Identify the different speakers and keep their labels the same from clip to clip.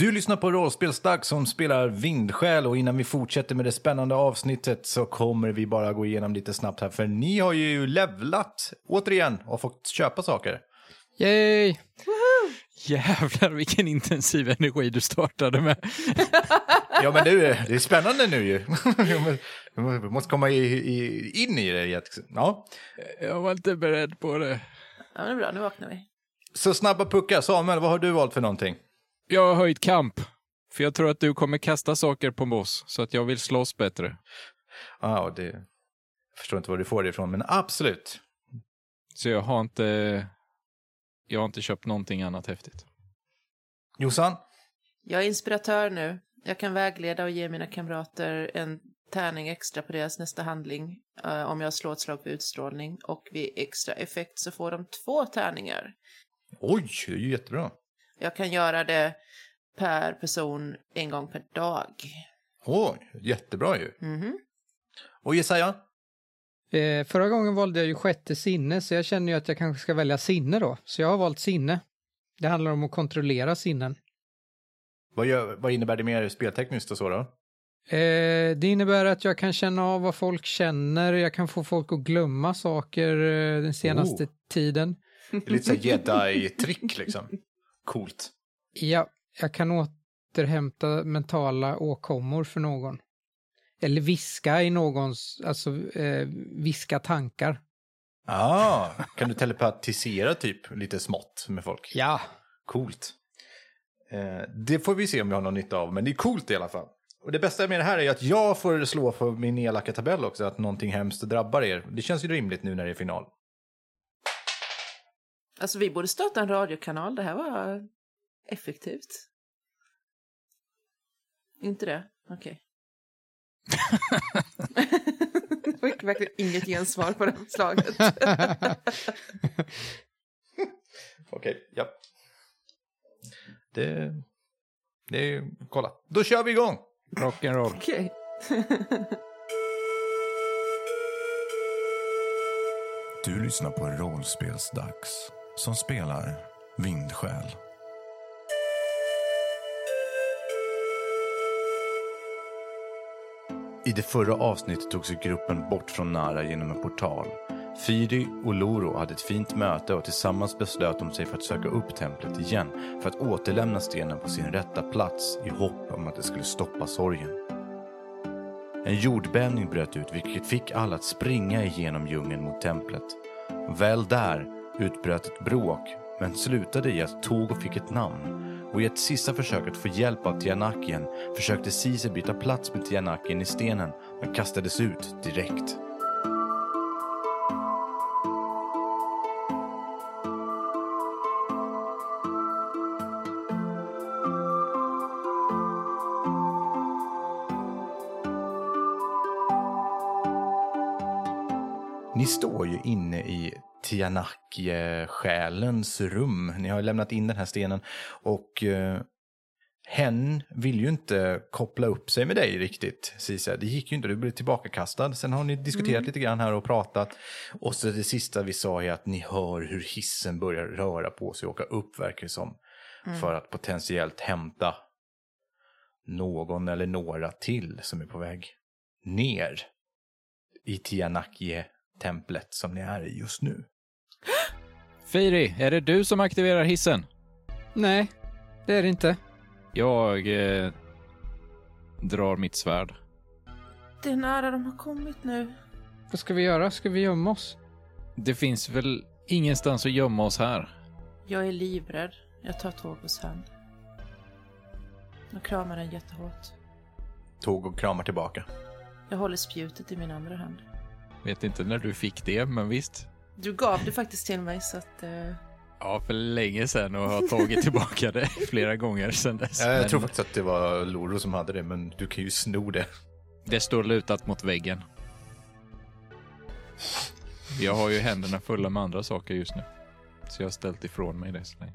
Speaker 1: Du lyssnar på Rollspelsdags som spelar Vindsjäl och innan vi fortsätter med det spännande avsnittet så kommer vi bara gå igenom lite snabbt här för ni har ju levlat återigen och fått köpa saker.
Speaker 2: Yay! Jävlar vilken intensiv energi du startade med.
Speaker 1: Ja men nu, är- det är spännande nu ju. Vi måste komma i, i, in i det. Ja.
Speaker 2: Jag var inte beredd på det.
Speaker 3: Ja, men det är bra, nu vaknar vi.
Speaker 1: Så snabba puckar, Samuel, vad har du valt för någonting?
Speaker 2: Jag har höjt kamp. För jag tror att du kommer kasta saker på oss, så att jag vill slåss bättre.
Speaker 1: Ja, det... Jag förstår inte var du får det ifrån, men absolut.
Speaker 2: Så jag har inte... Jag har inte köpt någonting annat häftigt.
Speaker 1: Jossan?
Speaker 3: Jag är inspiratör nu. Jag kan vägleda och ge mina kamrater en tärning extra på deras nästa handling eh, om jag slår ett slag för utstrålning. Och vid extra effekt så får de två tärningar.
Speaker 1: Oj, det är ju jättebra.
Speaker 3: Jag kan göra det per person en gång per dag.
Speaker 1: Oj, jättebra ju.
Speaker 3: Mhm.
Speaker 1: Och Jesaja?
Speaker 4: Eh, förra gången valde jag ju sjätte sinne, så jag känner ju att jag kanske ska välja sinne då. Så jag har valt sinne. Det handlar om att kontrollera sinnen.
Speaker 1: Vad, gör, vad innebär det mer speltekniskt och så då?
Speaker 4: Eh, det innebär att jag kan känna av vad folk känner, jag kan få folk att glömma saker eh, den senaste
Speaker 1: Oh.
Speaker 4: tiden.
Speaker 1: Det är lite så här jedi-trick liksom. Coolt.
Speaker 4: Ja, jag kan återhämta mentala åkommor för någon. Eller viska i någons, alltså eh, viska tankar.
Speaker 1: Ah, kan du telepatisera typ lite smått med folk?
Speaker 4: Ja.
Speaker 1: Coolt. Eh, det får vi se om vi har någon nytta av, men det är coolt i alla fall. Och det bästa med det här är att jag får slå för min elaka tabell också, att någonting hemskt drabbar er. Det känns ju rimligt nu när det är final.
Speaker 3: Alltså vi borde starta en radiokanal. Det här var effektivt. Inte det? Okej. Det fick verkligen inget gensvar på det slaget.
Speaker 1: Okej, ja. Det... Det är ju... Kolla. Då kör vi igång!
Speaker 2: Rock'n'roll.
Speaker 3: Okej.
Speaker 5: Du lyssnar på Rollspelsdags som spelar Vindsjäl.
Speaker 1: I det förra avsnittet tog sig gruppen bort från Nara genom en portal. Firi och Loro hade ett fint möte och tillsammans beslöt de sig för att söka upp templet igen för att återlämna stenen på sin rätta plats i hopp om att det skulle stoppa sorgen. En jordbävning bröt ut vilket fick alla att springa igenom djungeln mot templet. Väl där utbröt ett bråk men slutade i att Togo fick ett namn och i ett sista försök att få hjälp av Tianakien försökte Sise byta plats med Tianakien i stenen men kastades ut direkt. I Tianakje-själens rum. Ni har lämnat in den här stenen och eh, hen vill ju inte koppla upp sig med dig riktigt, Cisa. Det gick ju inte, du blev tillbakakastad. Sen har ni diskuterat lite grann här och pratat. Och så det sista vi sa är att ni hör hur hissen börjar röra på sig och åka upp, verkar det som. För att potentiellt hämta någon eller några till som är på väg ner i Tianakje-templet som ni är i just nu.
Speaker 2: Firi, är det du som aktiverar hissen?
Speaker 4: Nej, det är det inte.
Speaker 2: Jag eh, drar mitt svärd.
Speaker 3: Det är nära de har kommit nu.
Speaker 4: Vad ska vi göra? Ska vi gömma oss?
Speaker 2: Det finns väl ingenstans att gömma oss här?
Speaker 3: Jag är livrädd. Jag tar Togos hand. Jag kramar den jättehårt.
Speaker 1: Tog och kramar tillbaka.
Speaker 3: Jag håller spjutet i min andra hand.
Speaker 2: Vet inte när du fick det, men visst.
Speaker 3: Du gav det faktiskt till mig så att... eh,
Speaker 2: Ja, för länge sedan och har tagit tillbaka det flera gånger sedan dess.
Speaker 1: Ja, jag
Speaker 2: Men
Speaker 1: tror faktiskt att det var Loro som hade det, men du kan ju sno det.
Speaker 2: Det står lutat mot väggen. Jag har ju händerna fulla med andra saker just nu. Så jag har ställt ifrån mig det så länge.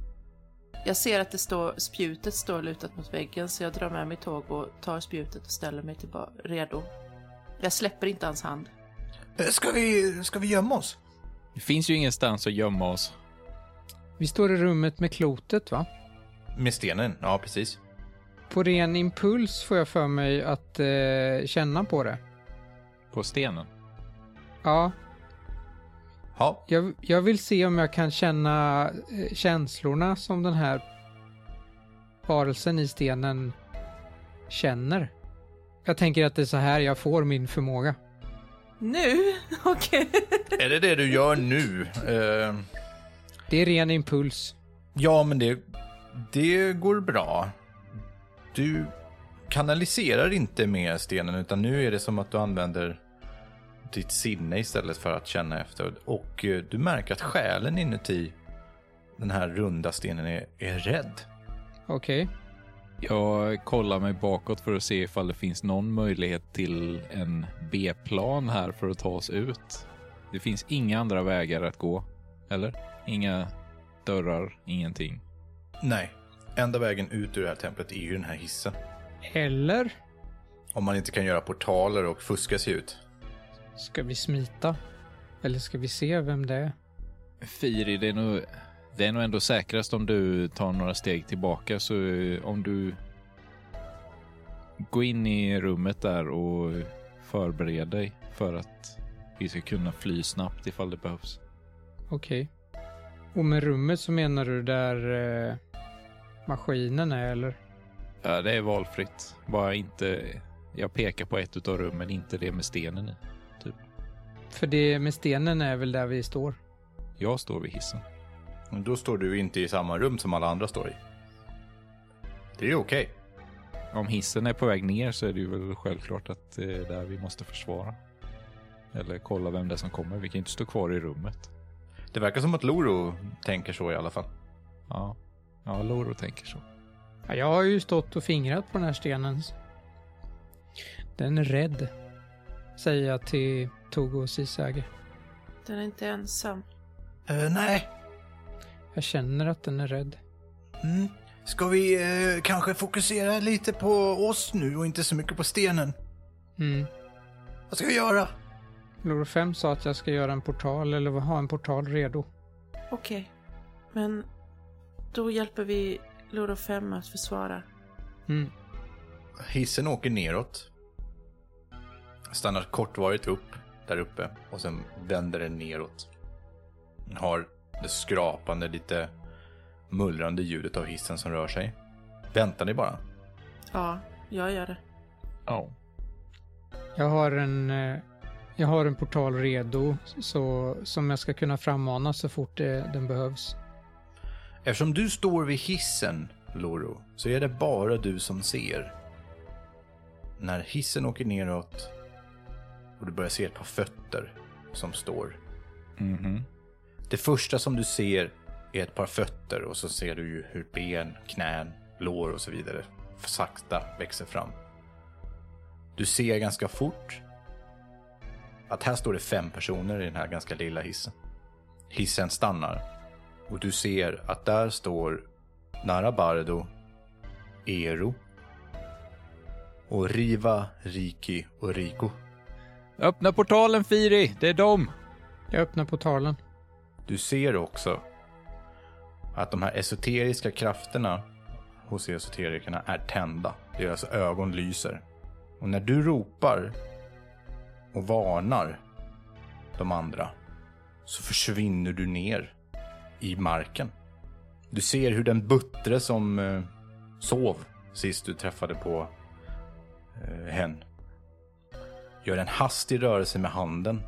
Speaker 3: Jag ser att det står, spjutet står lutat mot väggen så jag drar med mig tåg och tar spjutet och ställer mig tillbaka redo. Jag släpper inte hans hand.
Speaker 1: Eh, Ska vi, ska vi gömma oss?
Speaker 2: Det finns ju ingenstans att gömma oss.
Speaker 4: Vi står i rummet med klotet, va?
Speaker 1: Med stenen, ja precis.
Speaker 4: på ren impuls får jag för mig att eh, känna på det.
Speaker 2: På stenen.
Speaker 4: Ja,
Speaker 1: Ja,
Speaker 4: jag, jag vill se om jag kan känna eh, känslorna som den här varelsen i stenen känner. Jag tänker att det är så här jag får min förmåga.
Speaker 3: Nu? Okej.
Speaker 1: är det det du gör nu? Eh,
Speaker 4: Det är ren impuls.
Speaker 1: ja, men det, det går bra. Du kanaliserar inte med stenen, utan nu är det som att du använder ditt sinne istället för att känna efter. Och eh, du märker att själen inuti den här runda stenen är, är rädd.
Speaker 4: Okej.
Speaker 2: Jag kollar mig bakåt för att se ifall det finns någon möjlighet till en B-plan här för att ta oss ut. Det finns inga andra vägar att gå, eller? Inga dörrar, ingenting.
Speaker 1: Nej, enda vägen ut ur det här templet är ju den här hissen.
Speaker 4: Eller
Speaker 1: Om man inte kan göra portaler och fuska sig ut.
Speaker 4: ska vi smita? Eller ska vi se vem det är?
Speaker 2: Firi, det är nog, det är nog ändå säkrast om du tar några steg tillbaka. Så eh, om du går in i rummet där och förbereder dig för att vi ska kunna fly snabbt ifall det behövs.
Speaker 4: Okej. Och med rummet så menar du där eh, maskinen är eller?
Speaker 2: Ja, det är valfritt. Bara inte... Jag pekar på ett av rummen, inte det med stenen i.
Speaker 4: För det med stenen är väl där vi står?
Speaker 2: Jag står vid hissen.
Speaker 1: Men Då står du inte i samma rum som alla andra står i. Det är ju okej.
Speaker 2: Om hissen är på väg ner så är det ju väl självklart att det är där vi måste försvara. Eller kolla vem det är som kommer. Vi kan inte stå kvar i rummet.
Speaker 1: Det verkar som att Loro tänker så i alla fall.
Speaker 2: Ja, ja Loro tänker så.
Speaker 4: Ja, jag har ju stått och fingrat på den här stenen. Den är rädd. Säger jag till Togo och Sisage.
Speaker 3: Den är inte ensam.
Speaker 1: Uh, nej.
Speaker 4: Jag känner att den är rädd.
Speaker 1: Mm. Ska vi eh, kanske fokusera lite på oss nu och inte så mycket på stenen?
Speaker 4: Mm.
Speaker 1: Vad ska vi göra?
Speaker 4: Loro 5 sa att jag ska göra en portal eller ha en portal redo.
Speaker 3: Okej. Men då hjälper vi Loro 5 att försvara.
Speaker 4: Mm.
Speaker 1: Hissen åker neråt. Stannar kortvarigt upp där uppe och sen vänder den neråt. Har det skrapande, lite mullrande ljudet av hissen som rör sig. Väntar ni bara?
Speaker 3: Ja, jag gör det.
Speaker 2: Ja.
Speaker 4: Jag har en eh, jag har en portal redo så, som jag ska kunna frammana så fort det, den behövs.
Speaker 1: Eftersom du står vid hissen, Loro, så är det bara du som ser. När hissen åker neråt och du börjar se ett par fötter som står.
Speaker 2: Mhm.
Speaker 1: Det första som du ser är ett par fötter och så ser du ju hur ben, knän, lår och så vidare sakta växer fram. Du ser ganska fort att här står det fem personer i den här ganska lilla hissen. Hissen stannar och du ser att där står Narabardo, Ero och Riva, Riki och Rico.
Speaker 2: Öppna portalen Firi, det är dem!
Speaker 4: Jag öppnar portalen.
Speaker 1: Du ser också att de här esoteriska krafterna hos esoterikerna är tända. Deras ögon lyser. Och när du ropar och varnar de andra så försvinner du ner i marken. Du ser hur den buttre som eh, sov sist du träffade på eh, hen gör en hastig rörelse med handen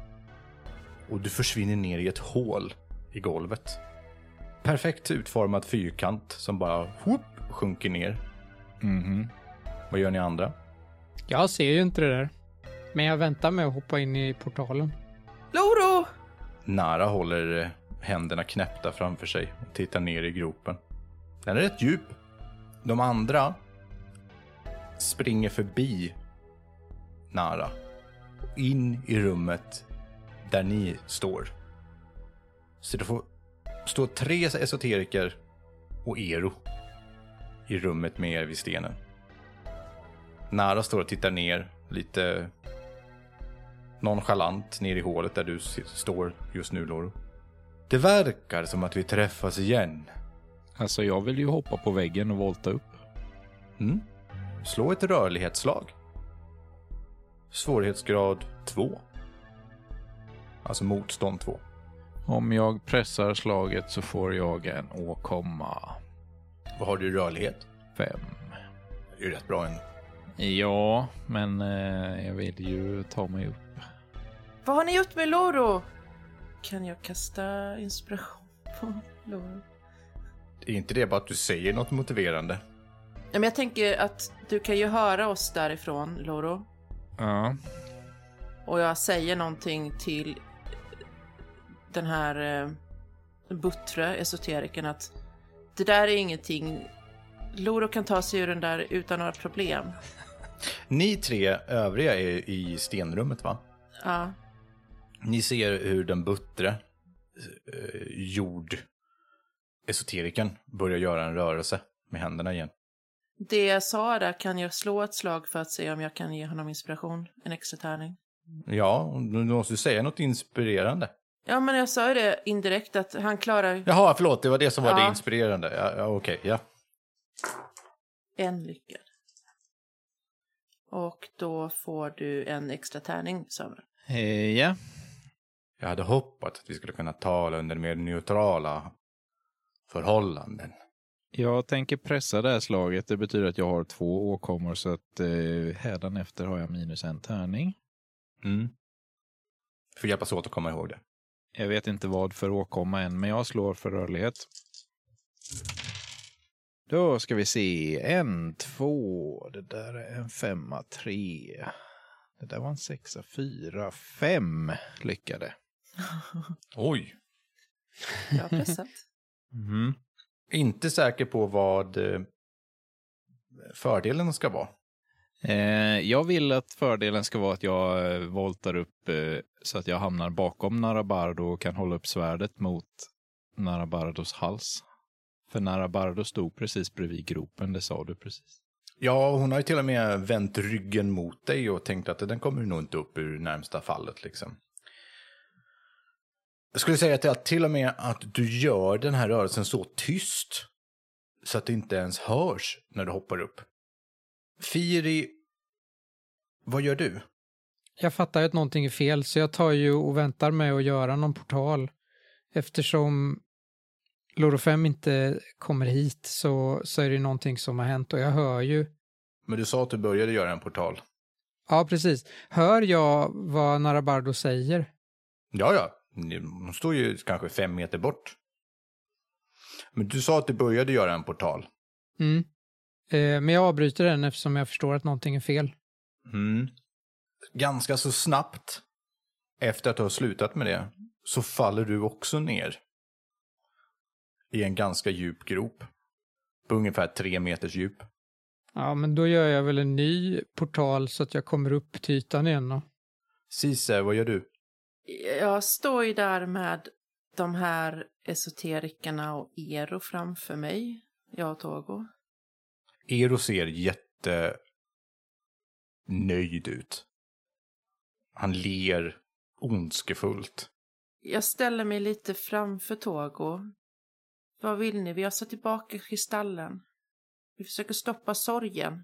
Speaker 1: och du försvinner ner i ett hål i golvet. Perfekt utformad fyrkant som bara whoop, sjunker ner.
Speaker 2: Mhm.
Speaker 1: Vad gör ni andra?
Speaker 4: Jag ser ju inte det där. Men jag väntar med att hoppa in i portalen.
Speaker 3: Loro!
Speaker 1: Nara håller eh, händerna knäppta framför sig och tittar ner i gropen. Den är rätt djup. De andra springer förbi Nara. In i rummet där ni står. Så det får stå tre esoteriker och Ero i rummet med er vid stenen. Nara står och tittar ner lite nonchalant ner i hålet där du står just nu, Loro. Det verkar som att vi träffas igen.
Speaker 2: Alltså jag vill ju hoppa på väggen och volta upp.
Speaker 1: Mm? slå ett rörlighetsslag. Svårighetsgrad 2. Alltså motstånd 2.
Speaker 2: Om jag pressar slaget så får jag en åkomma
Speaker 1: Vad har du i rörlighet?
Speaker 2: 5.
Speaker 1: Det är ju rätt bra ändå.
Speaker 2: Ja, men eh, jag vill ju ta mig upp.
Speaker 3: Vad har ni gjort med Loro? Kan jag kasta inspiration på Loro?
Speaker 1: Är inte det bara att du säger något motiverande?
Speaker 3: Ja, men jag tänker att du kan ju höra oss därifrån, Loro.
Speaker 2: Ja,
Speaker 3: Och jag säger någonting till den här eh, buttre esoteriken att det där är ingenting. Loro kan ta sig ur den där utan några problem.
Speaker 1: Ni tre övriga är i stenrummet va?
Speaker 3: Ja,
Speaker 1: Ni ser hur den buttre eh, jord esoteriken börjar göra en rörelse med händerna igen.
Speaker 3: det jag sa där kan jag slå ett slag för att se om jag kan ge honom inspiration. En extra tärning.
Speaker 1: Ja, du måste säga något inspirerande.
Speaker 3: Ja, men jag sa ju det indirekt att han klarar
Speaker 1: Jaha, förlåt, det var det som var det
Speaker 3: Ja.
Speaker 1: inspirerande. Ja, ja, Okej, ja.
Speaker 3: en lyckad. Och då får du en extra tärning, Samuel.
Speaker 2: eh, ja.
Speaker 1: Jag hade hoppats att vi skulle kunna tala under mer neutrala förhållanden.
Speaker 2: Jag tänker pressa det här slaget. Det betyder att jag har två åkommor så att eh, hädanefter har jag minus en tärning.
Speaker 1: Mm. Får hjälpas åt att komma ihåg det.
Speaker 2: Jag vet inte vad för åkomma än, men jag slår för rörlighet. Då ska vi se. En, två, det där är en femma, tre. Det där var en sexa, fyra, fem lyckade.
Speaker 1: Oj.
Speaker 3: Bra pressat.
Speaker 2: Mhm.
Speaker 1: Inte säker på vad eh, fördelen ska vara.
Speaker 2: Eh, jag vill att fördelen ska vara att jag eh, voltar upp eh, så att jag hamnar bakom Narabardo och kan hålla upp svärdet mot Narabardos hals. För Narabardo stod precis bredvid gropen, det sa du precis.
Speaker 1: Ja, hon har ju till och med vänt ryggen mot dig och tänkt att den kommer nog inte upp ur närmsta fallet liksom. Jag skulle säga till att till och med att du gör den här rörelsen så tyst så att det inte ens hörs när du hoppar upp. Firi, vad gör du?
Speaker 4: Jag fattar ju att någonting är fel, så jag tar ju och väntar med att göra någon portal. Eftersom Loro 5 inte kommer hit så, så är det någonting som har hänt och jag hör ju.
Speaker 1: Men du sa att du började göra en portal.
Speaker 4: Ja, precis. Hör jag vad Narabardo säger?
Speaker 1: Ja, ja. Hon står ju kanske fem meter bort. Men du sa att du började göra en portal.
Speaker 4: Mm. Eh, men jag avbryter den eftersom jag förstår att någonting är fel.
Speaker 1: Mm. Ganska så snabbt efter att du har slutat med det så faller du också ner i en ganska djup grop. På ungefär tre meters djup.
Speaker 4: Ja, men då gör jag väl en ny portal så att jag kommer upp till ytan igen då.
Speaker 1: Cise, vad gör du?
Speaker 3: Jag står ju där med de här esoterikerna och Ero framför mig. Jag och Togo.
Speaker 1: Ero ser jätte nöjd ut. Han ler ondskefullt.
Speaker 3: Jag ställer mig lite framför Togo. Vad vill ni? Vi har satt tillbaka kristallen. Vi försöker stoppa sorgen.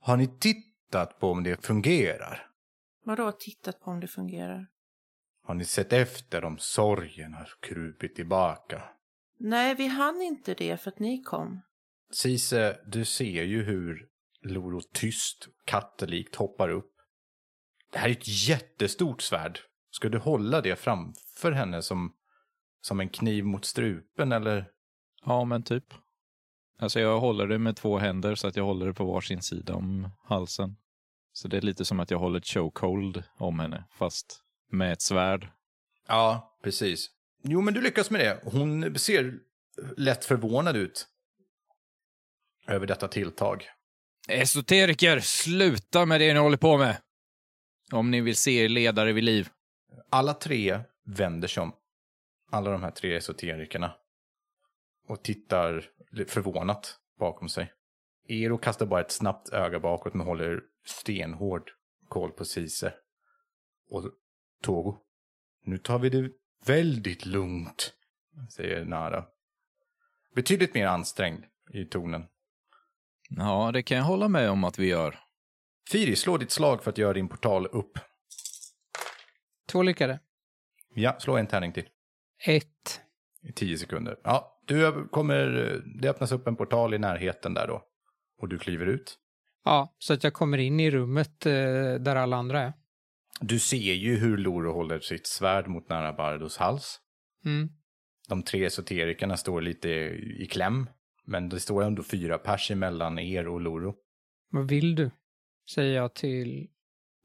Speaker 1: Har ni tittat på om det fungerar?
Speaker 3: Vadå tittat på om det fungerar?
Speaker 1: Har ni sett efter om sorgen har krupit tillbaka?
Speaker 3: Nej, vi hann inte det för att ni kom.
Speaker 1: Cise, du ser ju hur Loro tyst, kattelikt hoppar upp. Det här är ett jättestort svärd. Ska du hålla det framför henne som, som en kniv mot strupen eller?
Speaker 2: Ja, men typ. Alltså jag håller det med två händer så att jag håller det på varsin sida om halsen. Så det är lite som att jag håller ett chokehold om henne, fast med ett svärd.
Speaker 1: Ja, precis. Jo, men du lyckas med det. Hon ser lätt förvånad ut över detta tilltag.
Speaker 2: Esoteriker, sluta med det ni håller på med! Om ni vill se er ledare vid liv.
Speaker 1: Alla tre vänder sig om. Alla de här tre esoterikerna. Och tittar förvånat bakom sig. Ero kastar bara ett snabbt öga bakåt men håller stenhård koll på Cise. Och Togo. Nu tar vi det väldigt lugnt, säger Nara. Betydligt mer ansträngd i tonen.
Speaker 2: Ja, det kan jag hålla med om att vi gör.
Speaker 1: Firi, slå ditt slag för att göra din portal upp.
Speaker 4: Två lyckade.
Speaker 1: Ja, slå en tärning till.
Speaker 4: Ett.
Speaker 1: I tio sekunder. Ja, du kommer, det öppnas upp en portal i närheten där då. Och du kliver ut.
Speaker 4: Ja, så att jag kommer in i rummet eh, där alla andra är.
Speaker 1: Du ser ju hur Loro håller sitt svärd mot nära Bardos hals.
Speaker 4: Mm.
Speaker 1: De tre esoterikerna står lite i kläm. Men det står ändå fyra pers emellan er och Loro.
Speaker 4: Vad vill du? Säger jag till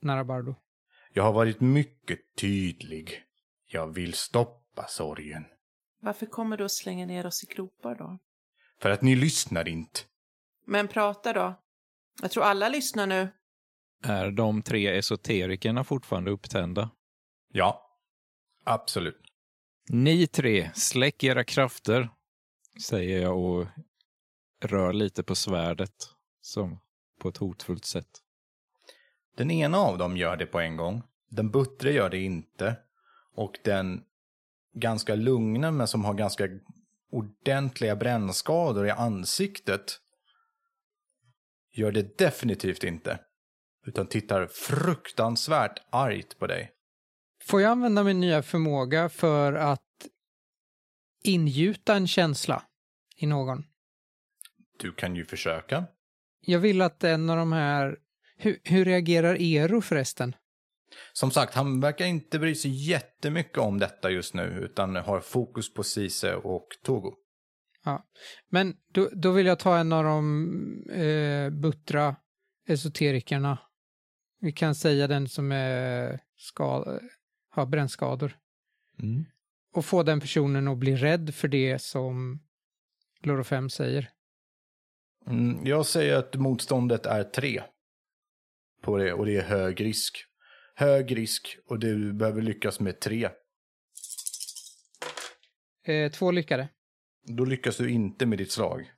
Speaker 4: Narabardo.
Speaker 1: Jag har varit mycket tydlig. Jag vill stoppa sorgen.
Speaker 3: Varför kommer du att slänga ner oss i gropar då?
Speaker 1: För att ni lyssnar inte.
Speaker 3: Men prata då. Jag tror alla lyssnar nu.
Speaker 2: Är de tre esoterikerna fortfarande upptända?
Speaker 1: Ja, absolut.
Speaker 2: Ni tre, släck era krafter, säger jag och rör lite på svärdet som på ett hotfullt sätt.
Speaker 1: Den ena av dem gör det på en gång. Den buttre gör det inte. Och den ganska lugna men som har ganska ordentliga brännskador i ansiktet gör det definitivt inte. Utan tittar fruktansvärt argt på dig.
Speaker 4: Får jag använda min nya förmåga för att ingjuta en känsla i någon?
Speaker 1: Du kan ju försöka.
Speaker 4: Jag vill att en av de här... Hur, hur reagerar Ero förresten?
Speaker 1: Som sagt, han verkar inte bry sig jättemycket om detta just nu, utan har fokus på Cise och Togo.
Speaker 4: Ja. Men då, då vill jag ta en av de eh, buttra esoterikerna. Vi kan säga den som är ska, har brännskador.
Speaker 1: Mm.
Speaker 4: Och få den personen att bli rädd för det som Loro 5 säger.
Speaker 1: Mm, jag säger att motståndet är tre. På det, och det är hög risk. Hög risk och du behöver lyckas med tre.
Speaker 4: Eh, två lyckade.
Speaker 1: Då lyckas du inte med ditt slag.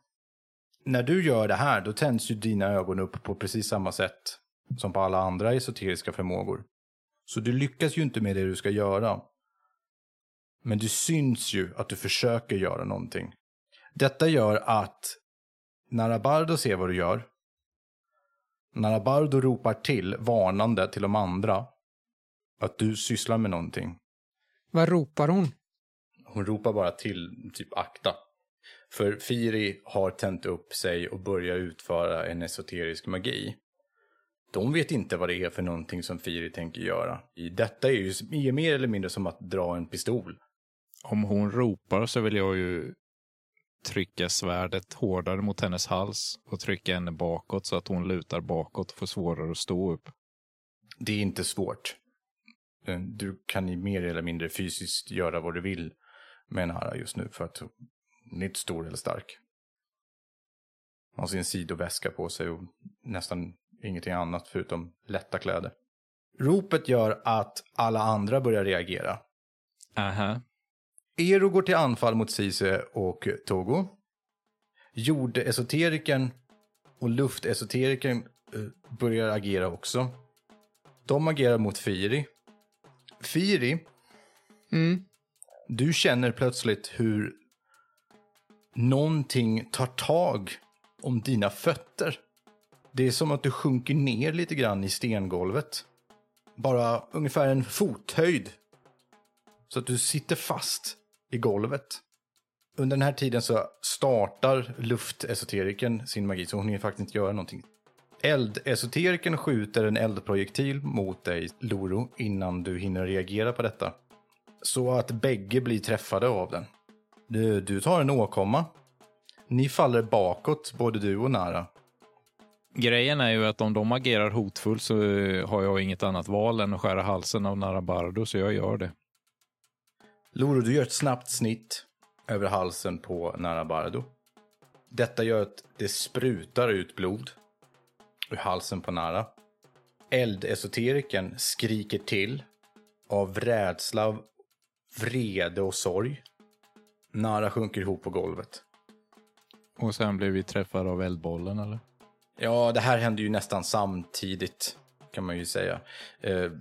Speaker 1: När du gör det här, då tänds ju dina ögon upp på precis samma sätt som på alla andra esoteriska förmågor. Så du lyckas ju inte med det du ska göra. Men det syns ju att du försöker göra någonting. Detta gör att Narabardo ser vad du gör. Narabardo ropar till, varnande till de andra, att du sysslar med någonting.
Speaker 4: Vad ropar hon?
Speaker 1: Hon ropar bara till typ akta. För Firi har tänt upp sig och börjar utföra en esoterisk magi. De vet inte vad det är för någonting som Firi tänker göra. I Detta är ju mer eller mindre som att dra en pistol.
Speaker 2: Om hon ropar så vill jag ju trycka svärdet hårdare mot hennes hals och trycka henne bakåt så att hon lutar bakåt och får svårare att stå upp.
Speaker 1: Det är inte svårt. Eh, Du kan i mer eller mindre fysiskt göra vad du vill med en hara just nu för att hon är inte stor eller stark. Hon har sin sidoväska på sig och nästan ingenting annat förutom lätta kläder. Ropet gör att alla andra börjar reagera.
Speaker 2: Aha.
Speaker 1: Ero går till anfall mot Cise och Togo. Jordesoteriken och luftesoteriken eh, börjar agera också. De agerar mot Firi. Firi,
Speaker 4: Mm.
Speaker 1: du känner plötsligt hur någonting tar tag om dina fötter. Det är som att du sjunker ner lite grann i stengolvet. Bara ungefär en fothöjd. Så att du sitter fast i golvet. Under den här tiden så startar luftesoteriken sin magi, så hon hinner faktiskt inte göra någonting. Eldesoteriken skjuter en eldprojektil mot dig, Loro, innan du hinner reagera på detta. Så att bägge blir träffade av den. Du, du tar en åkomma. Ni faller bakåt, både du och Nara.
Speaker 2: Grejen är ju att om de agerar hotfullt så har jag inget annat val än att skära halsen av Narabardo, så jag gör det.
Speaker 1: Loro, du gör ett snabbt snitt över halsen på Narabardo. Detta gör att det sprutar ut blod ur halsen på Nara. Eldesoteriken skriker till av rädsla, vrede och sorg. Nara sjunker ihop på golvet.
Speaker 2: Och sen blir vi träffade av eldbollen, eller?
Speaker 1: Ja, det här händer ju nästan samtidigt, kan man ju säga. Eh,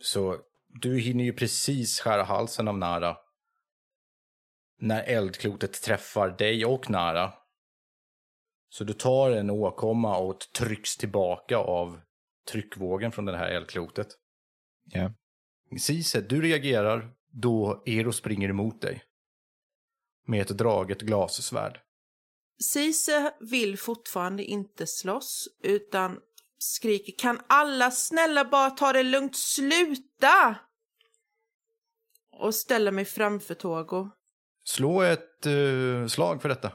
Speaker 1: så du hinner ju precis skära halsen av Nara. När eldklotet träffar dig och Nara. Så du tar en åkomma och trycks tillbaka av tryckvågen från det här eldklotet.
Speaker 2: Ja.
Speaker 1: Cise, du reagerar då Ero springer emot dig. Med ett draget glassvärd.
Speaker 3: Cise vill fortfarande inte slåss utan skriker kan alla snälla bara ta det lugnt, sluta! Och ställer mig framför Togo.
Speaker 1: Slå ett eh, slag för detta.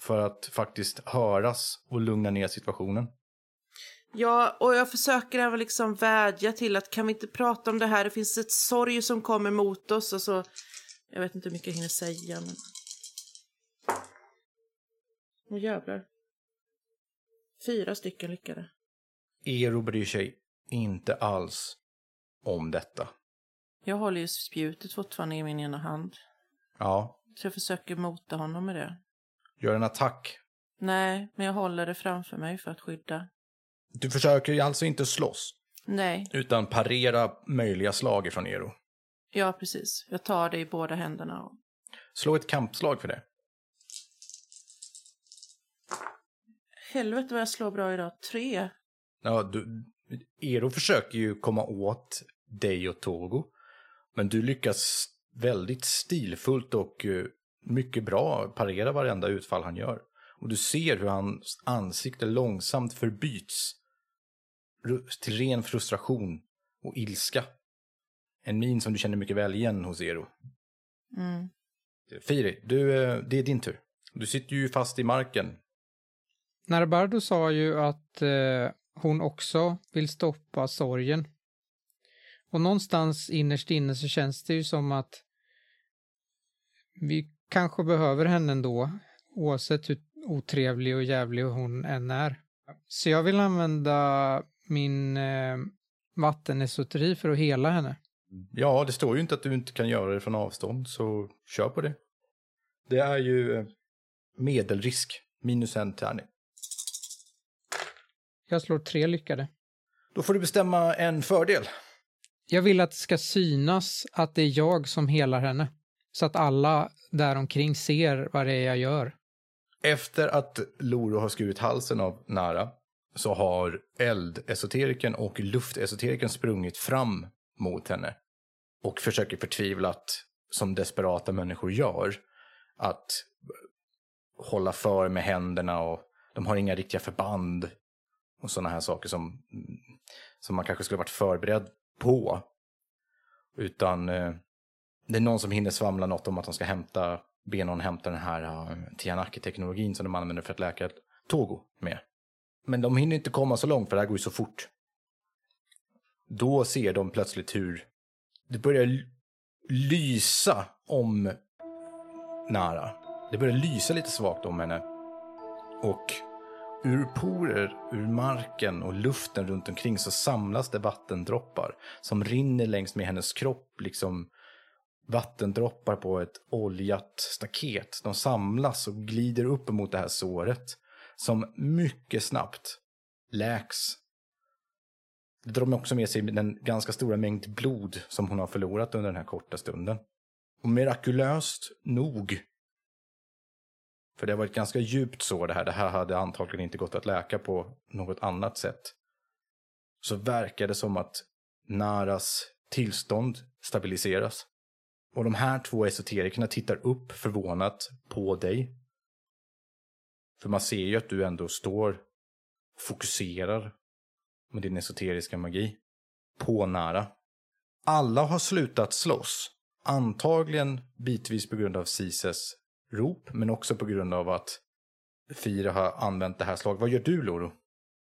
Speaker 1: För att faktiskt höras och lugna ner situationen.
Speaker 3: Ja, och jag försöker även liksom vädja till att kan vi inte prata om det här? Det finns ett sorg som kommer mot oss och så... Jag vet inte hur mycket jag hinner säga, men... Åh jävlar. Fyra stycken lyckade.
Speaker 1: Ero bryr sig inte alls om detta.
Speaker 3: Jag håller ju spjutet fortfarande i min ena hand.
Speaker 1: Ja,
Speaker 3: Så jag försöker mota honom med det.
Speaker 1: gör en attack.
Speaker 3: Nej, men jag håller det framför mig för att skydda.
Speaker 1: Du försöker alltså inte slåss,
Speaker 3: Nej,
Speaker 1: utan parera möjliga slag ifrån Ero.
Speaker 3: ja precis. Jag tar det i båda händerna. Och...
Speaker 1: Slå ett kampslag för det.
Speaker 3: Helvete vad jag slår bra idag. Tre.
Speaker 1: Ja, du, Ero försöker ju komma åt dig och Togo. Men du lyckas väldigt stilfullt och eh, mycket bra parera varenda utfall han gör. Och du ser hur hans ansikte långsamt förbyts till ren frustration och ilska. En min som du känner mycket väl igen hos Ero.
Speaker 3: Mm.
Speaker 1: Firi, du, eh, det är din tur. Du sitter ju fast i marken.
Speaker 4: Narbardo sa ju att eh, hon också vill stoppa sorgen. Och någonstans innerst inne så känns det ju som att vi kanske behöver henne ändå, oavsett hur otrevlig och jävlig hon än är. Så jag vill använda min eh, vattenesoteri för att hela henne.
Speaker 1: Ja, det står ju inte att du inte kan göra det från avstånd, så kör på det. Det är ju eh, medelrisk, minus en tärning.
Speaker 4: Jag slår tre lyckade.
Speaker 1: Då får du bestämma en fördel.
Speaker 4: Jag vill att det ska synas att det är jag som helar henne. Så att alla där omkring ser vad det är jag gör.
Speaker 1: Efter att Loro har skurit halsen av Nara så har eldesoteriken och luftesoteriken sprungit fram mot henne och försöker förtvivlat, som desperata människor gör, att hålla för med händerna och de har inga riktiga förband och sådana här saker som, som man kanske skulle varit förberedd på. Utan eh, det är någon som hinner svamla något om att de ska hämta, be någon hämta den här uh, Tianaki-teknologin som de använder för att läka Togo med. Men de hinner inte komma så långt för det här går ju så fort. Då ser de plötsligt hur det börjar lysa om Nara. Det börjar lysa lite svagt om henne. Och ur porer, ur marken och luften runt omkring så samlas det vattendroppar som rinner längs med hennes kropp, liksom vattendroppar på ett oljat staket. De samlas och glider upp mot det här såret som mycket snabbt läks. Det drar också med sig den ganska stora mängd blod som hon har förlorat under den här korta stunden. Och mirakulöst nog, för det har varit ganska djupt så det här, det här hade antagligen inte gått att läka på något annat sätt, så verkar det som att Naras tillstånd stabiliseras. Och de här två esoterikerna tittar upp förvånat på dig. För man ser ju att du ändå står och fokuserar med din esoteriska magi på Nara. Alla har slutat slåss. Antagligen bitvis på grund av Sises rop, men också på grund av att Fira har använt det här slaget. Vad gör du, Loro?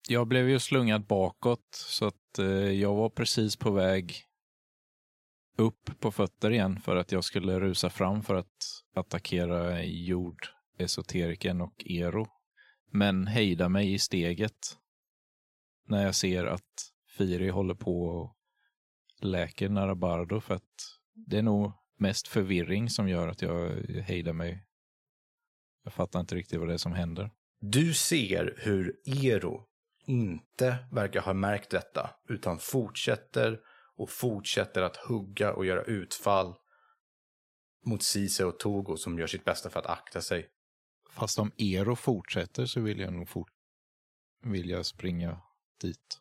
Speaker 2: Jag blev ju slungad bakåt så att eh, jag var precis på väg upp på fötter igen för att jag skulle rusa fram för att attackera jord, esoteriken och Ero. Men hejda mig i steget när jag ser att Firi håller på och läker Narabardo för att det är nog mest förvirring som gör att jag hejdar mig. Jag fattar inte riktigt vad det är som händer.
Speaker 1: Du ser hur Ero inte verkar ha märkt detta, utan fortsätter och fortsätter att hugga och göra utfall mot Cise och Togo som gör sitt bästa för att akta sig.
Speaker 2: Fast om Ero fortsätter så vill jag nog fort vill jag springa dit.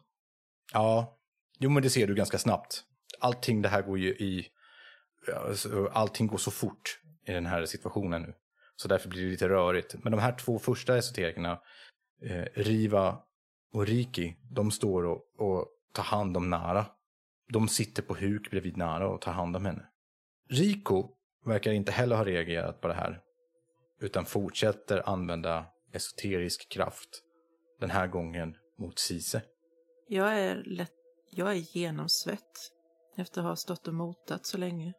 Speaker 1: Ja, jo men det ser du ganska snabbt. Allting det här går ju i... ja, så- Allting går så fort i den här situationen nu. Så därför blir det lite rörigt. Men de här två första esoterikerna, eh, Riva och Riki, de står och, och tar hand om Nara. De sitter på huk bredvid Nara och tar hand om henne. Riko verkar inte heller ha reagerat på det här. Utan fortsätter använda esoterisk kraft. Den här gången mot Sise.
Speaker 3: Jag är lätt... Jag är genomsvett efter att ha stått och motat så länge.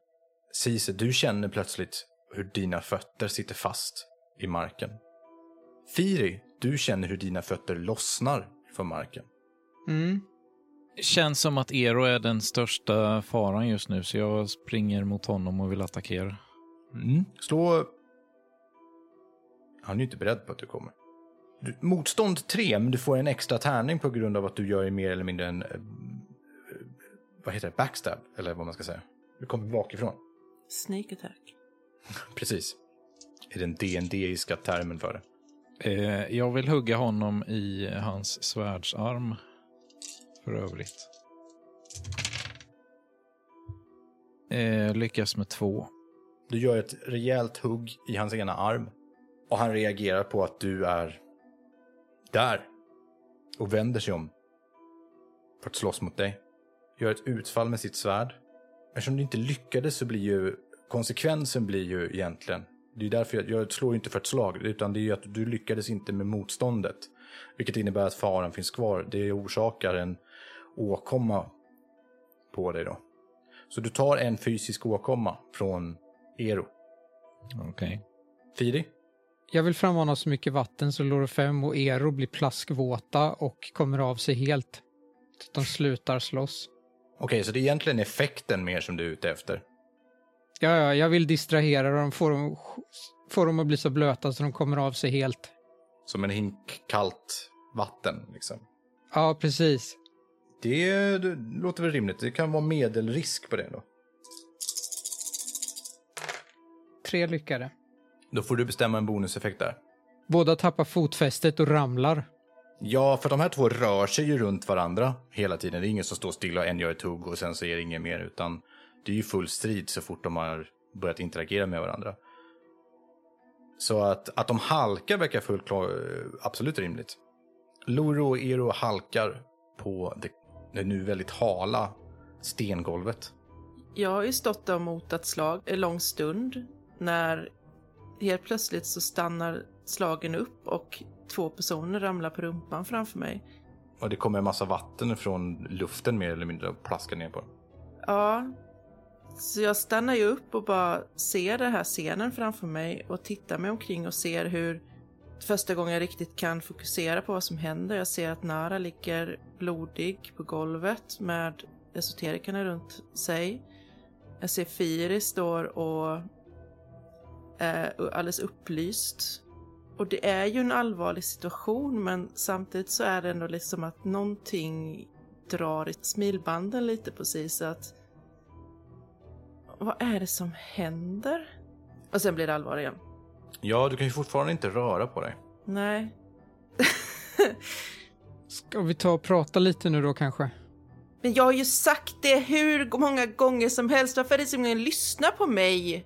Speaker 1: Cise, du känner plötsligt hur dina fötter sitter fast i marken. Firi, du känner hur dina fötter lossnar från marken.
Speaker 4: Mm.
Speaker 2: Känns som att Ero är den största faran just nu, så jag springer mot honom och vill attackera.
Speaker 1: Mm. Slå... Han är ju inte beredd på att du kommer. Du, motstånd 3, men du får en extra tärning på grund av att du gör mer eller mindre en... eh, vad heter det? Backstab, eller vad man ska säga. Du kommer bakifrån.
Speaker 3: Sneak attack.
Speaker 1: Precis. Är den DND-iska termen för det.
Speaker 2: Eh, jag vill hugga honom i hans svärdsarm. För övrigt. Eh, lyckas med två.
Speaker 1: Du gör ett rejält hugg i hans ena arm. Och han reagerar på att du är där. Och vänder sig om. För att slåss mot dig. Gör ett utfall med sitt svärd. Eftersom du inte lyckades så blir ju konsekvensen blir ju egentligen. Det är därför jag, jag slår ju inte för ett slag. Utan det är ju att du lyckades inte med motståndet. Vilket innebär att faran finns kvar. Det orsakar en åkomma på dig då. Så du tar en fysisk åkomma från Ero.
Speaker 2: Okej.
Speaker 1: Firi?
Speaker 4: Jag vill frammana så mycket vatten så Lorofem och Ero blir plaskvåta och kommer av sig helt. De slutar slåss.
Speaker 1: Okej, så det är egentligen effekten mer som du är ute efter.
Speaker 4: Ja, ja, jag vill distrahera dem, få dem, få dem att bli så blöta så de kommer av sig helt.
Speaker 1: Som en hink kallt vatten, liksom.
Speaker 4: Ja, precis.
Speaker 1: Det, det låter väl rimligt. Det kan vara medelrisk på det då.
Speaker 4: Tre lyckade.
Speaker 1: Då får du bestämma en bonuseffekt där.
Speaker 4: Båda tappar fotfästet och ramlar.
Speaker 1: Ja, för de här två rör sig ju runt varandra hela tiden. Det är ingen som står stilla och en gör ett hugg och sen så är det inget mer, utan det är ju full strid så fort de har börjat interagera med varandra. Så att, att de halkar verkar fullt klar, absolut rimligt. Loro och Ero halkar på det, det nu väldigt hala stengolvet.
Speaker 3: Jag har ju stått där och motat slag en lång stund när helt plötsligt så stannar slagen upp och två personer ramlar på rumpan framför mig.
Speaker 1: Och det kommer en massa vatten från luften mer eller mindre och plaskar ner på dem.
Speaker 3: Ja, så jag stannar ju upp och bara ser den här scenen framför mig och tittar mig omkring och ser hur första gången jag riktigt kan fokusera på vad som händer. Jag ser att Nara ligger blodig på golvet med esoterikerna runt sig. Jag ser Firi står och eh, är alldeles upplyst. Och det är ju en allvarlig situation men samtidigt så är det ändå liksom att någonting drar i smilbanden lite precis så att vad är det som händer? Och sen blir det allvar igen.
Speaker 1: Ja, du kan ju fortfarande inte röra på dig.
Speaker 3: Nej.
Speaker 4: Ska vi ta och prata lite nu då kanske?
Speaker 3: Men jag har ju sagt det hur många gånger som helst. Varför är det så ingen lyssnar på mig?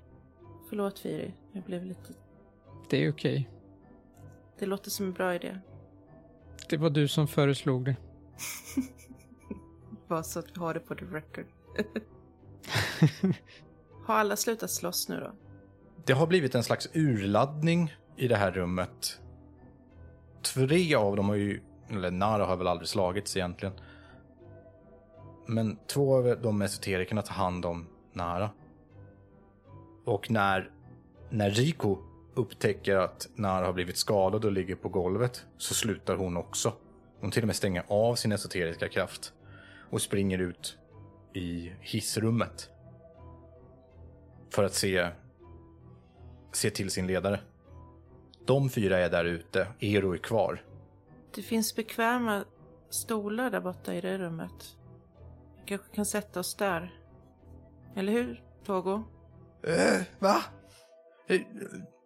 Speaker 3: Förlåt Firi, jag blev lite...
Speaker 4: Det är okej.
Speaker 3: Det låter som en bra idé.
Speaker 4: Det var du som föreslog det.
Speaker 3: Bara så att vi har det på the record. har alla slutat slåss nu då?
Speaker 1: Det har blivit en slags urladdning i det här rummet. Tre av dem har ju, eller Nara har väl aldrig slagits egentligen. Men två av de esoterikerna tar hand om Nara. Och när, när Riko upptäcker att Nara har blivit skadad och ligger på golvet så slutar hon också. Hon till och med stänger av sin esoteriska kraft och springer ut i hissrummet. För att se se till sin ledare. De fyra är där ute, Ero är kvar.
Speaker 3: Det finns bekväma stolar där borta i det rummet. Vi kanske kan sätta oss där. Eller hur, Togo?
Speaker 1: Eh, va? Eh,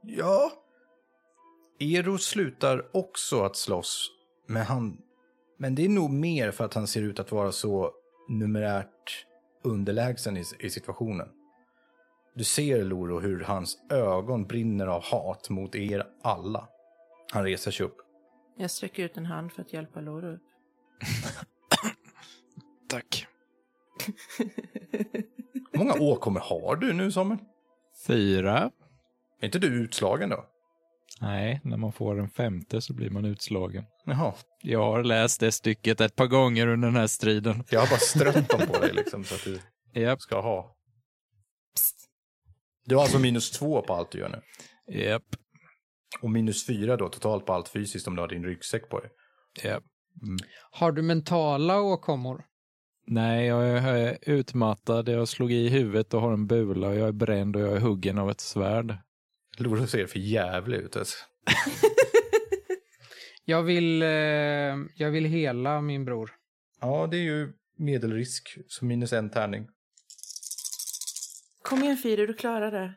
Speaker 1: ja? Ero slutar också att slåss, men, han, men det är nog mer för att han ser ut att vara så numerärt underlägsen i, i situationen. Du ser, Loro, hur hans ögon brinner av hat mot er alla. Han reser sig upp.
Speaker 3: Jag sträcker ut en hand för att hjälpa Loro upp.
Speaker 2: Tack.
Speaker 1: Hur många åkommor har du nu, Samuel?
Speaker 2: Fyra.
Speaker 1: Är inte du utslagen då?
Speaker 2: Nej, när man får en femte så blir man utslagen.
Speaker 1: Jaha.
Speaker 2: Jag har läst det stycket ett par gånger under den här striden.
Speaker 1: Jag har bara strött dem på dig liksom så att du
Speaker 2: Japp,
Speaker 1: ska ha. Du har alltså minus två på allt du gör nu.
Speaker 2: japp,
Speaker 1: Och minus fyra då totalt på allt fysiskt om du har din ryggsäck på dig.
Speaker 2: japp.
Speaker 4: Har du mentala åkommor?
Speaker 2: Nej, jag är utmattad, jag slog i huvudet och har en bula och jag är bränd och jag är huggen av ett svärd.
Speaker 1: Loro ser för jävlig ut alltså.
Speaker 4: Jag vill, eh, jag vill hela min bror.
Speaker 1: Ja, det är ju medelrisk, så minus en tärning.
Speaker 3: Kom igen Firi, du klarar det.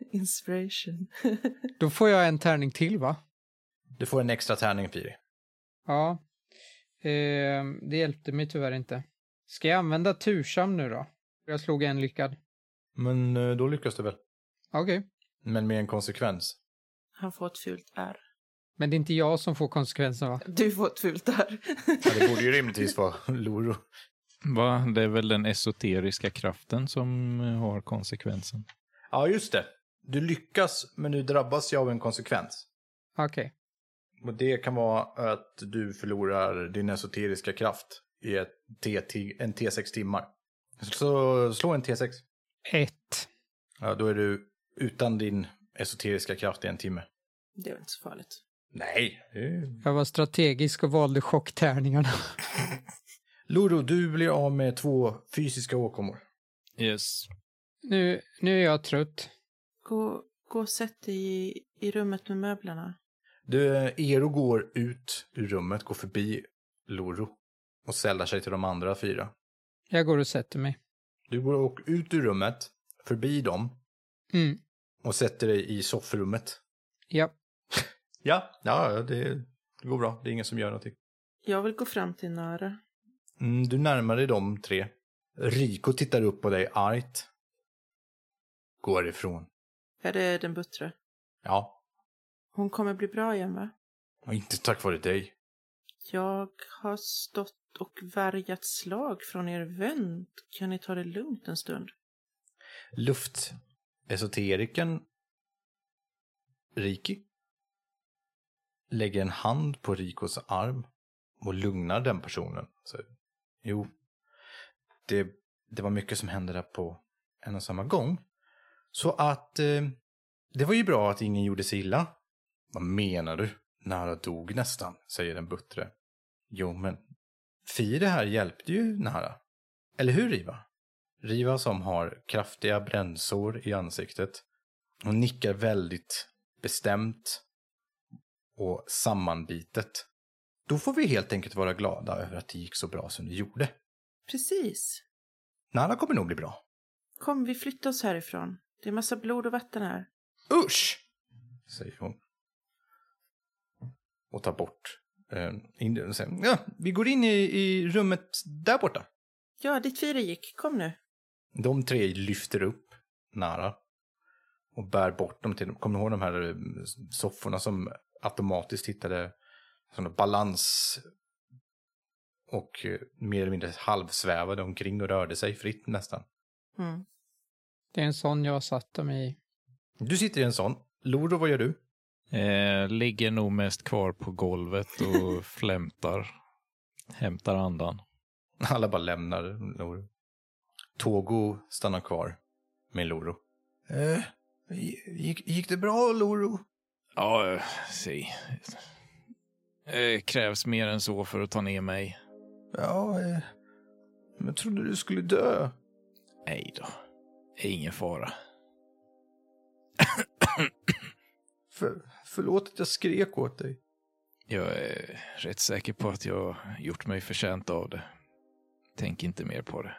Speaker 3: Inspiration.
Speaker 4: Då får jag en tärning till va?
Speaker 1: Du får en extra tärning, Firi.
Speaker 4: Ja. Eh, det hjälpte mig tyvärr inte. Ska jag använda tursam nu då? Jag slog en lyckad.
Speaker 1: Men eh, då lyckas du väl?
Speaker 4: Okej.
Speaker 1: Men med en konsekvens.
Speaker 3: Han får ett fult R.
Speaker 4: Men det är inte jag som får konsekvensen va?
Speaker 3: Du får ett fult R.
Speaker 1: Ja, det borde ju rimligtvis vara Loro.
Speaker 2: Va? Det är väl den esoteriska kraften som eh, har konsekvensen.
Speaker 1: Ja, just det. Du lyckas, men du drabbas ju av en konsekvens.
Speaker 4: Okej.
Speaker 1: Och det kan vara att du förlorar din esoteriska kraft i ett T en T6 timmar. Så slå en T6.
Speaker 4: Ett.
Speaker 1: Ja, då är du utan din esoteriska kraft i en timme.
Speaker 3: Det är väl inte så farligt.
Speaker 1: Nej.
Speaker 4: Jag var strategisk och valde chocktärningarna.
Speaker 1: Loro, du blir av med två fysiska åkommor.
Speaker 2: Yes.
Speaker 4: Nu, nu är jag trött.
Speaker 3: Gå, gå och sätt dig i, i rummet med möblerna.
Speaker 1: Du, Ero går ut ur rummet, går förbi Loro och sällar sig till de andra fyra.
Speaker 4: Jag går och sätter mig.
Speaker 1: Du går och ut ur rummet, förbi dem
Speaker 4: Mm.
Speaker 1: och sätter dig i soffrummet.
Speaker 4: Ja.
Speaker 1: Ja, ja det, det går bra. Det är ingen som gör någonting.
Speaker 3: Jag vill gå fram till Nara.
Speaker 1: Mm, du närmar dig de tre. Rico tittar upp på dig argt. Går ifrån.
Speaker 3: Är det den buttre?
Speaker 1: Ja,
Speaker 3: Hon kommer bli bra igen va?
Speaker 1: och inte tack vare dig.
Speaker 3: Jag har stått och värjat slag från er vän. Kan ni ta det lugnt en stund?
Speaker 1: Luftesoteriken Riki lägger en hand på Rikos arm och lugnar den personen. Så, jo, det, det var mycket som hände där på en och samma gång. Så att eh, det var ju bra att ingen gjorde sig illa. Vad menar du? Nara dog nästan, säger den buttre. Jo, men Fire här hjälpte ju Nara. Eller hur, Riva? Riva som har kraftiga brännsår i ansiktet. Hon nickar väldigt bestämt och sammanbitet. Då får vi helt enkelt vara glada över att det gick så bra som det gjorde.
Speaker 3: Precis.
Speaker 1: Nara kommer nog bli bra.
Speaker 3: Kom, vi flyttar oss härifrån. Det är massa blod och vatten här.
Speaker 1: Usch! Säger hon. Och tar bort eh, in, och säger, ja, vi går in i, i rummet där borta.
Speaker 3: Ja, dit Fira gick. Kom nu.
Speaker 1: De tre lyfter upp Nara och bär bort dem till, kommer ni ihåg de här eh, sofforna som automatiskt hittade sådana balans och eh, mer eller mindre halvsvävade omkring och rörde sig fritt nästan.
Speaker 3: Mm.
Speaker 4: Det är en sån jag satte mig i.
Speaker 1: Du sitter i en sån. Loro, vad gör du?
Speaker 2: Eh, ligger nog mest kvar på golvet och flämtar. Hämtar andan.
Speaker 1: Alla bara lämnar Loro. Togo stannar kvar med Loro. Eh, gick, gick det bra, Loro?
Speaker 2: Ja, eh, krävs mer än så för att ta ner mig.
Speaker 1: Ja, eh, men jag trodde du skulle dö.
Speaker 2: Nej då. Det är ingen fara.
Speaker 1: För, förlåt att jag skrek åt dig.
Speaker 2: Jag är rätt säker på att jag gjort mig förtjänt av det. Tänk inte mer på det.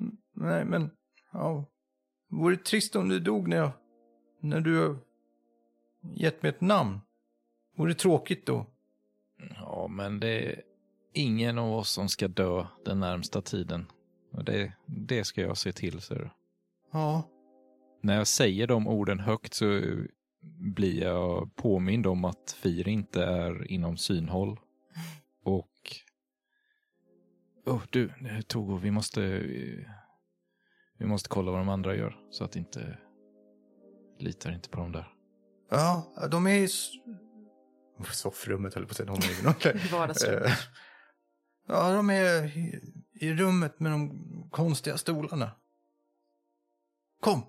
Speaker 1: Mm, Nej, men ja. Vore det trist om du dog när jag... När du... gett mig ett namn. Vore det tråkigt då?
Speaker 2: Men det är ingen av oss som ska dö den närmsta tiden. Och det, det ska jag se till, ser du.
Speaker 1: Ja.
Speaker 2: När jag säger de orden högt så blir jag påmind om att Fir inte är inom synhåll. Och... Oh, du, Togo, vi måste... Vi måste kolla vad de andra gör så att inte... Litar inte på dem där.
Speaker 1: Ja, de är soffrummet höll på att säga. De är i något.
Speaker 3: Vardagsrummet.
Speaker 1: Eh, Ja, de är i, i rummet med de konstiga stolarna. Kom!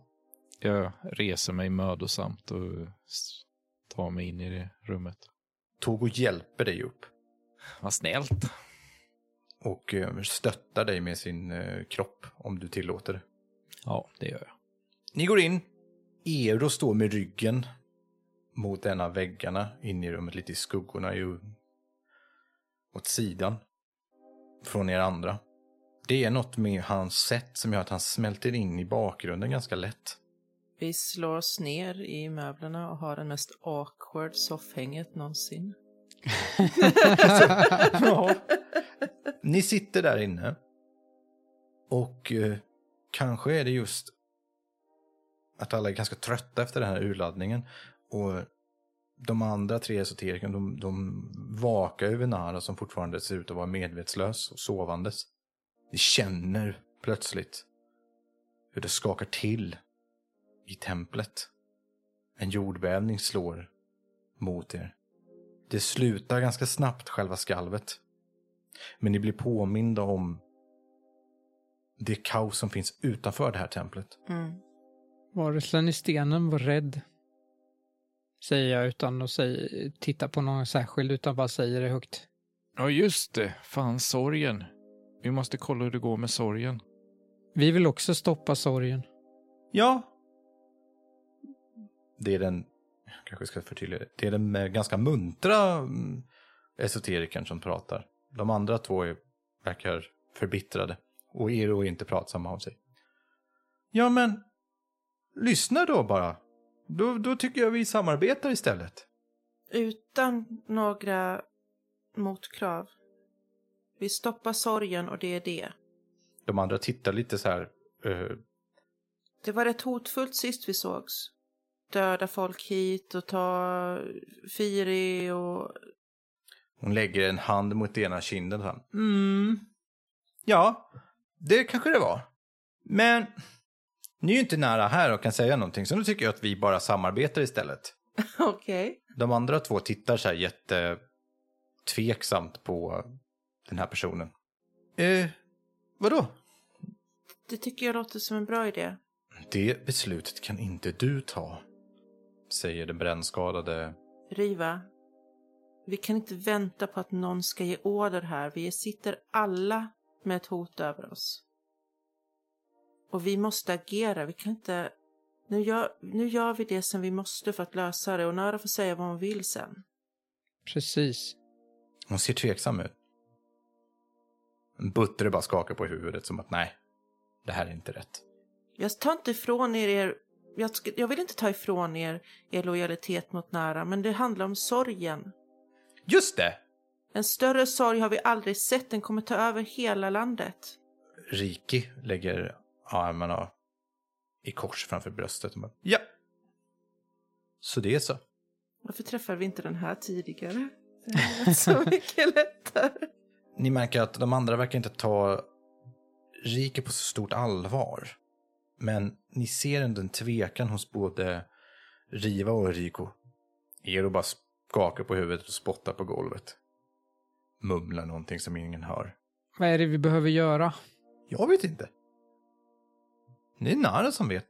Speaker 2: Jag reser mig mödosamt och tar mig in i det rummet.
Speaker 1: Togo hjälper dig upp
Speaker 2: Vad snällt.
Speaker 1: och eh, stöttar dig med sin eh, kropp om du tillåter det.
Speaker 2: Ja, det gör jag.
Speaker 1: Ni går in. Ero står med ryggen mot en av väggarna in i rummet, lite i skuggorna ju åt sidan från er andra. Det är något med hans sätt som gör att han smälter in i bakgrunden ganska lätt.
Speaker 3: Vi slår oss ner i möblerna och har den mest awkward soffhänget någonsin.
Speaker 1: Ja. Ni sitter där inne. Och eh, kanske är det just att alla är ganska trötta efter den här urladdningen. Och de andra tre esoterikerna, de, de vakar över Nara som fortfarande ser ut att vara medvetslös och sovandes. Ni känner plötsligt hur det skakar till i templet. En jordbävning slår mot er. Det slutar ganska snabbt, själva skalvet. Men ni blir påminda om det kaos som finns utanför det här templet.
Speaker 3: Mm.
Speaker 4: Varelsen i stenen var rädd. Säger jag utan att säga, titta på någon särskild, utan bara säger det högt.
Speaker 2: Ja, just det. Fan, sorgen. Vi måste kolla hur det går med sorgen.
Speaker 4: Vi vill också stoppa sorgen.
Speaker 1: Ja. Det är den, kanske ska förtydliga det, det är den ganska muntra mm, esoterikern som pratar. De andra två är, verkar förbittrade. Och Ero är inte pratsamma av sig. Ja, men lyssna då bara. Då, då tycker jag vi samarbetar istället.
Speaker 3: Utan några motkrav. Vi stoppar sorgen och det är det.
Speaker 1: De andra tittar lite så här. eh,
Speaker 3: Det var rätt hotfullt sist vi sågs. Döda folk hit och ta Firi och...
Speaker 1: Hon lägger en hand mot ena kinden. Så här. Mm. Ja, det kanske det var. Men ni är ju inte nära här och kan säga någonting, så nu tycker jag att vi bara samarbetar istället.
Speaker 3: Okej.
Speaker 1: De andra två tittar så här jätte tveksamt på den här personen. Eh, vadå?
Speaker 3: Det tycker jag låter som en bra idé.
Speaker 1: Det beslutet kan inte du ta, säger den brännskadade.
Speaker 3: Riva. Vi kan inte vänta på att någon ska ge order här. Vi sitter alla med ett hot över oss. Och vi måste agera. Vi kan inte... Nu gör, nu gör vi det som vi måste för att lösa det och Nara får säga vad hon vill sen.
Speaker 4: Precis.
Speaker 1: Hon ser tveksam ut. Buttre bara skakar på huvudet som att nej, det här är inte rätt.
Speaker 3: Jag tar inte ifrån er er... Jag, jag vill inte ta ifrån er er lojalitet mot Nara, men det handlar om sorgen.
Speaker 1: Just det!
Speaker 3: En större sorg har vi aldrig sett. Den kommer ta över hela landet.
Speaker 1: Riki lägger armarna i kors framför bröstet. och bara, Ja. Så det är så.
Speaker 3: Varför träffade vi inte den här tidigare? Det varit så mycket lättare.
Speaker 1: Ni märker att de andra verkar inte ta Riki på så stort allvar. Men ni ser ändå en tvekan hos både Riva och Riko. Ero bara skakar på huvudet och spottar på golvet. Mumlar någonting som ingen hör.
Speaker 4: Vad är det vi behöver göra?
Speaker 1: Jag vet inte. Det är Nara som vet.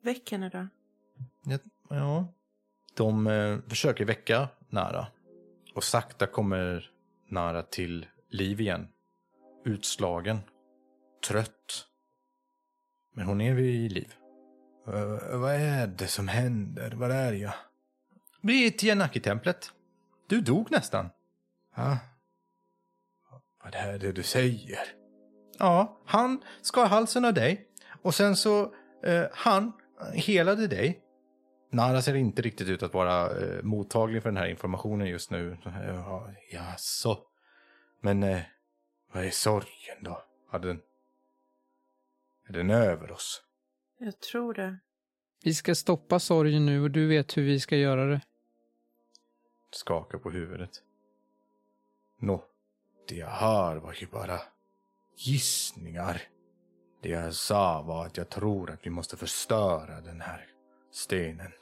Speaker 3: Väck henne då.
Speaker 1: Ja, Ja. De eh, försöker väcka Nara. Och sakta kommer Nara till liv igen. Utslagen. Trött. Men hon är vid liv. Uh, vad är det som händer? Var är jag? Vi är i Tianaki-templet. Du dog nästan. Ja. Vad är det du säger? Ja, han skar halsen av dig. Och sen så, eh, han helade dig. Nara ser inte riktigt ut att vara eh, mottaglig för den här informationen just nu. Ja, jaså. Men eh, vad är sorgen då? Har den... Är den över oss?
Speaker 3: Jag tror det.
Speaker 4: Vi ska stoppa sorgen nu och du vet hur vi ska göra det.
Speaker 1: Skakar på huvudet. Nå, det jag hör var ju bara gissningar. Det jag sa var att jag tror att vi måste förstöra den här stenen.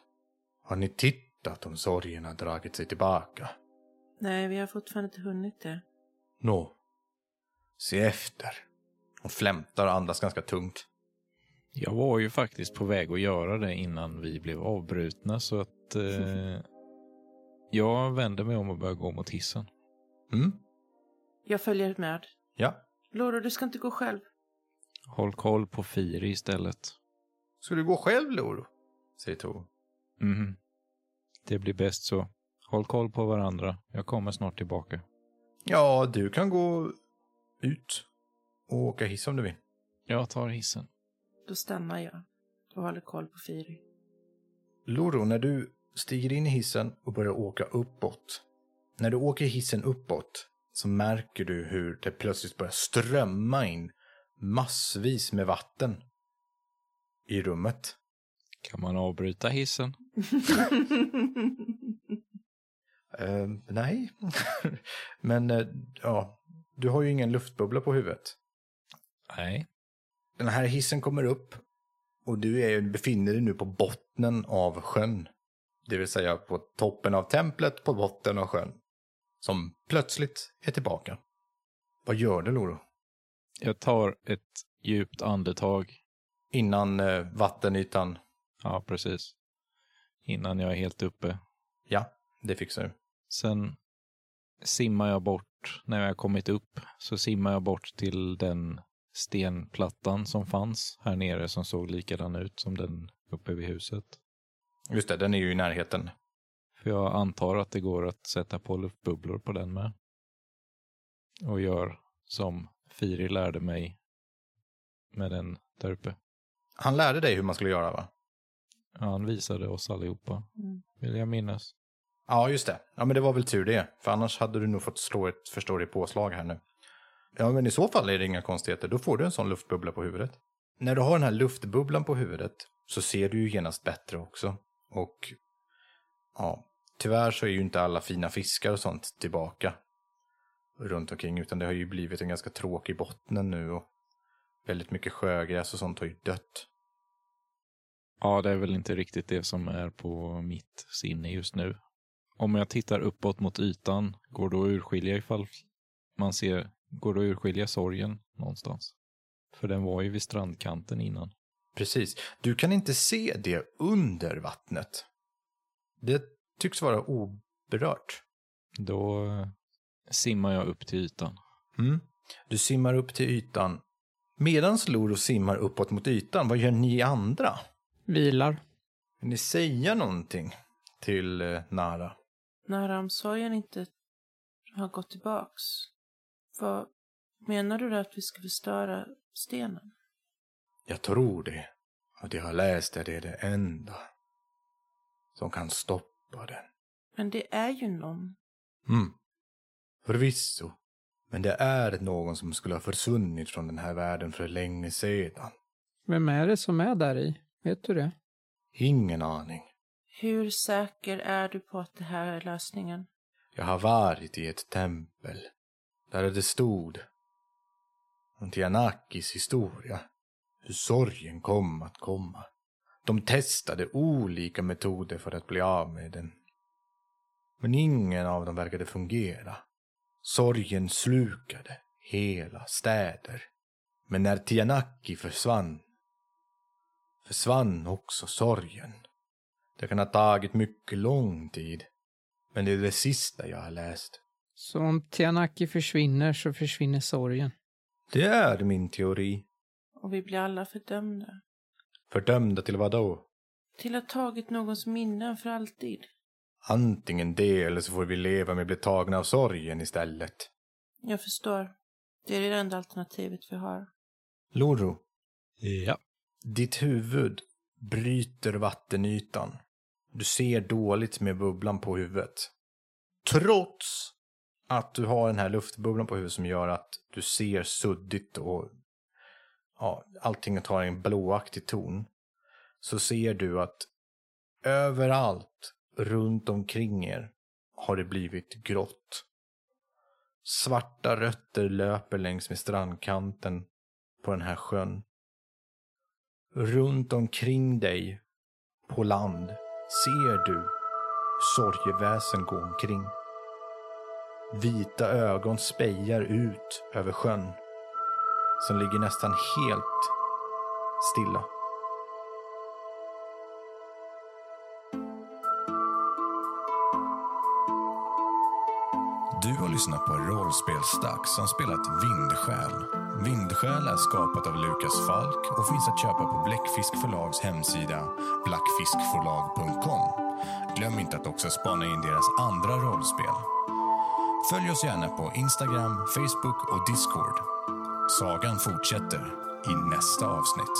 Speaker 1: Har ni tittat om sorgen har dragit sig tillbaka?
Speaker 3: Nej, vi har fortfarande inte hunnit det.
Speaker 1: Nå, se efter. Hon flämtar och andas ganska tungt.
Speaker 2: Jag var ju faktiskt på väg att göra det innan vi blev avbrutna så att eh, jag vänder mig om och börjar gå mot hissen.
Speaker 1: Mm?
Speaker 3: Jag följer med.
Speaker 1: Ja.
Speaker 3: Loro, du ska inte gå själv.
Speaker 2: Håll koll på Firi istället.
Speaker 1: Ska du gå själv, Loro? Säger Tor.
Speaker 2: Mhm. Det blir bäst så. Håll koll på varandra. Jag kommer snart tillbaka.
Speaker 1: Ja, du kan gå ut och åka hiss om du vill.
Speaker 2: Jag tar hissen.
Speaker 3: Då stannar jag och håller koll på Firi.
Speaker 1: Loro, när du stiger in i hissen och börjar åka uppåt. När du åker hissen uppåt så märker du hur det plötsligt börjar strömma in massvis med vatten i rummet.
Speaker 2: Kan man avbryta hissen?
Speaker 1: Eh, nej, men eh, ja, du har ju ingen luftbubbla på huvudet.
Speaker 2: Nej.
Speaker 1: Den här hissen kommer upp och du är, befinner dig nu på botten av sjön. Det vill säga på toppen av templet på botten av sjön. Som plötsligt är tillbaka. Vad gör du, Loro?
Speaker 2: Jag tar ett djupt andetag.
Speaker 1: Innan eh, vattenytan...
Speaker 2: Ja, precis. Innan jag är helt uppe.
Speaker 1: Ja, det fixar du.
Speaker 2: Sen simmar jag bort, när jag har kommit upp, så simmar jag bort till den stenplattan som fanns här nere som såg likadan ut som den uppe vid huset.
Speaker 1: Just det, den är ju i närheten.
Speaker 2: För jag antar att det går att sätta på luftbubblor på den med. Och gör som Firi lärde mig med den där uppe.
Speaker 1: Han lärde dig hur man skulle göra, va?
Speaker 2: Han visade oss allihopa,
Speaker 3: Mm.
Speaker 2: vill jag minnas.
Speaker 1: Ja, just det. Ja, men det var väl tur det. För annars hade du nog fått slå ett förståeligt påslag här nu. Ja, men i så fall är det inga konstigheter. Då får du en sån luftbubbla på huvudet. När du har den här luftbubblan på huvudet så ser du ju genast bättre också. Och ja, tyvärr så är ju inte alla fina fiskar och sånt tillbaka runt omkring. Utan det har ju blivit en ganska tråkig botten nu och väldigt mycket sjögräs och sånt har ju dött.
Speaker 2: Ja, det är väl inte riktigt det som är på mitt sinne just nu. Om jag tittar uppåt mot ytan, går då att urskilja ifall man ser, går det att urskilja sorgen någonstans? För den var ju vid strandkanten innan.
Speaker 1: Precis. Du kan inte se det under vattnet. Det tycks vara oberört.
Speaker 2: Då simmar jag upp till ytan.
Speaker 1: Mm. Du simmar upp till ytan. Medan Loro simmar uppåt mot ytan, vad gör ni andra?
Speaker 4: Vilar.
Speaker 1: Vill ni säga någonting till eh, Nara?
Speaker 3: När ramsorgen inte har gått tillbaks. Vad menar du då att vi ska förstöra stenen?
Speaker 1: Jag tror det. Och det jag har läst är det det enda som kan stoppa den.
Speaker 3: Men det är ju någon.
Speaker 1: Mm. Förvisso. Men det är någon som skulle ha försvunnit från den här världen för länge sedan.
Speaker 4: Vem är det som är där i? Vet du det?
Speaker 1: Ingen aning.
Speaker 3: Hur säker är du på att det här är lösningen?
Speaker 1: Jag har varit i ett tempel där det stod om Tianakis historia, hur sorgen kom att komma. De testade olika metoder för att bli av med den. Men ingen av dem verkade fungera. Sorgen slukade hela städer. Men när Tianaki försvann, försvann också sorgen. Det kan ha tagit mycket lång tid. Men det är det sista jag har läst.
Speaker 4: Så om Tianaki försvinner så försvinner sorgen.
Speaker 1: Det är min teori.
Speaker 3: Och vi blir alla fördömda.
Speaker 1: Fördömda till vad då?
Speaker 3: Till att ha tagit någons minnen för alltid.
Speaker 1: Antingen det eller så får vi leva med att bli tagna av sorgen istället.
Speaker 3: Jag förstår. Det är det enda alternativet vi har.
Speaker 1: Loro,
Speaker 2: Ja.
Speaker 1: ditt huvud bryter vattenytan Du ser dåligt med bubblan på huvudet. Trots att du har den här luftbubblan på huvudet som gör att du ser suddigt och ja, allting tar en blåaktig ton. Så ser du att överallt runt omkring er har det blivit grått. Svarta rötter löper längs med strandkanten på den här sjön. Runt omkring dig på land ser du sorgeväsen gå omkring. Vita ögon spejar ut över sjön som ligger nästan helt stilla.
Speaker 5: Du har lyssnat på Rollspelsdags som spelat Vindsjäl. Vindsjäl är skapat av Lukas Falk och finns att köpa på Bläckfisk förlags hemsida blackfiskförlag.com. Glöm inte att också spana in deras andra rollspel. Följ oss gärna på Instagram, Facebook och Discord. Sagan fortsätter i nästa avsnitt.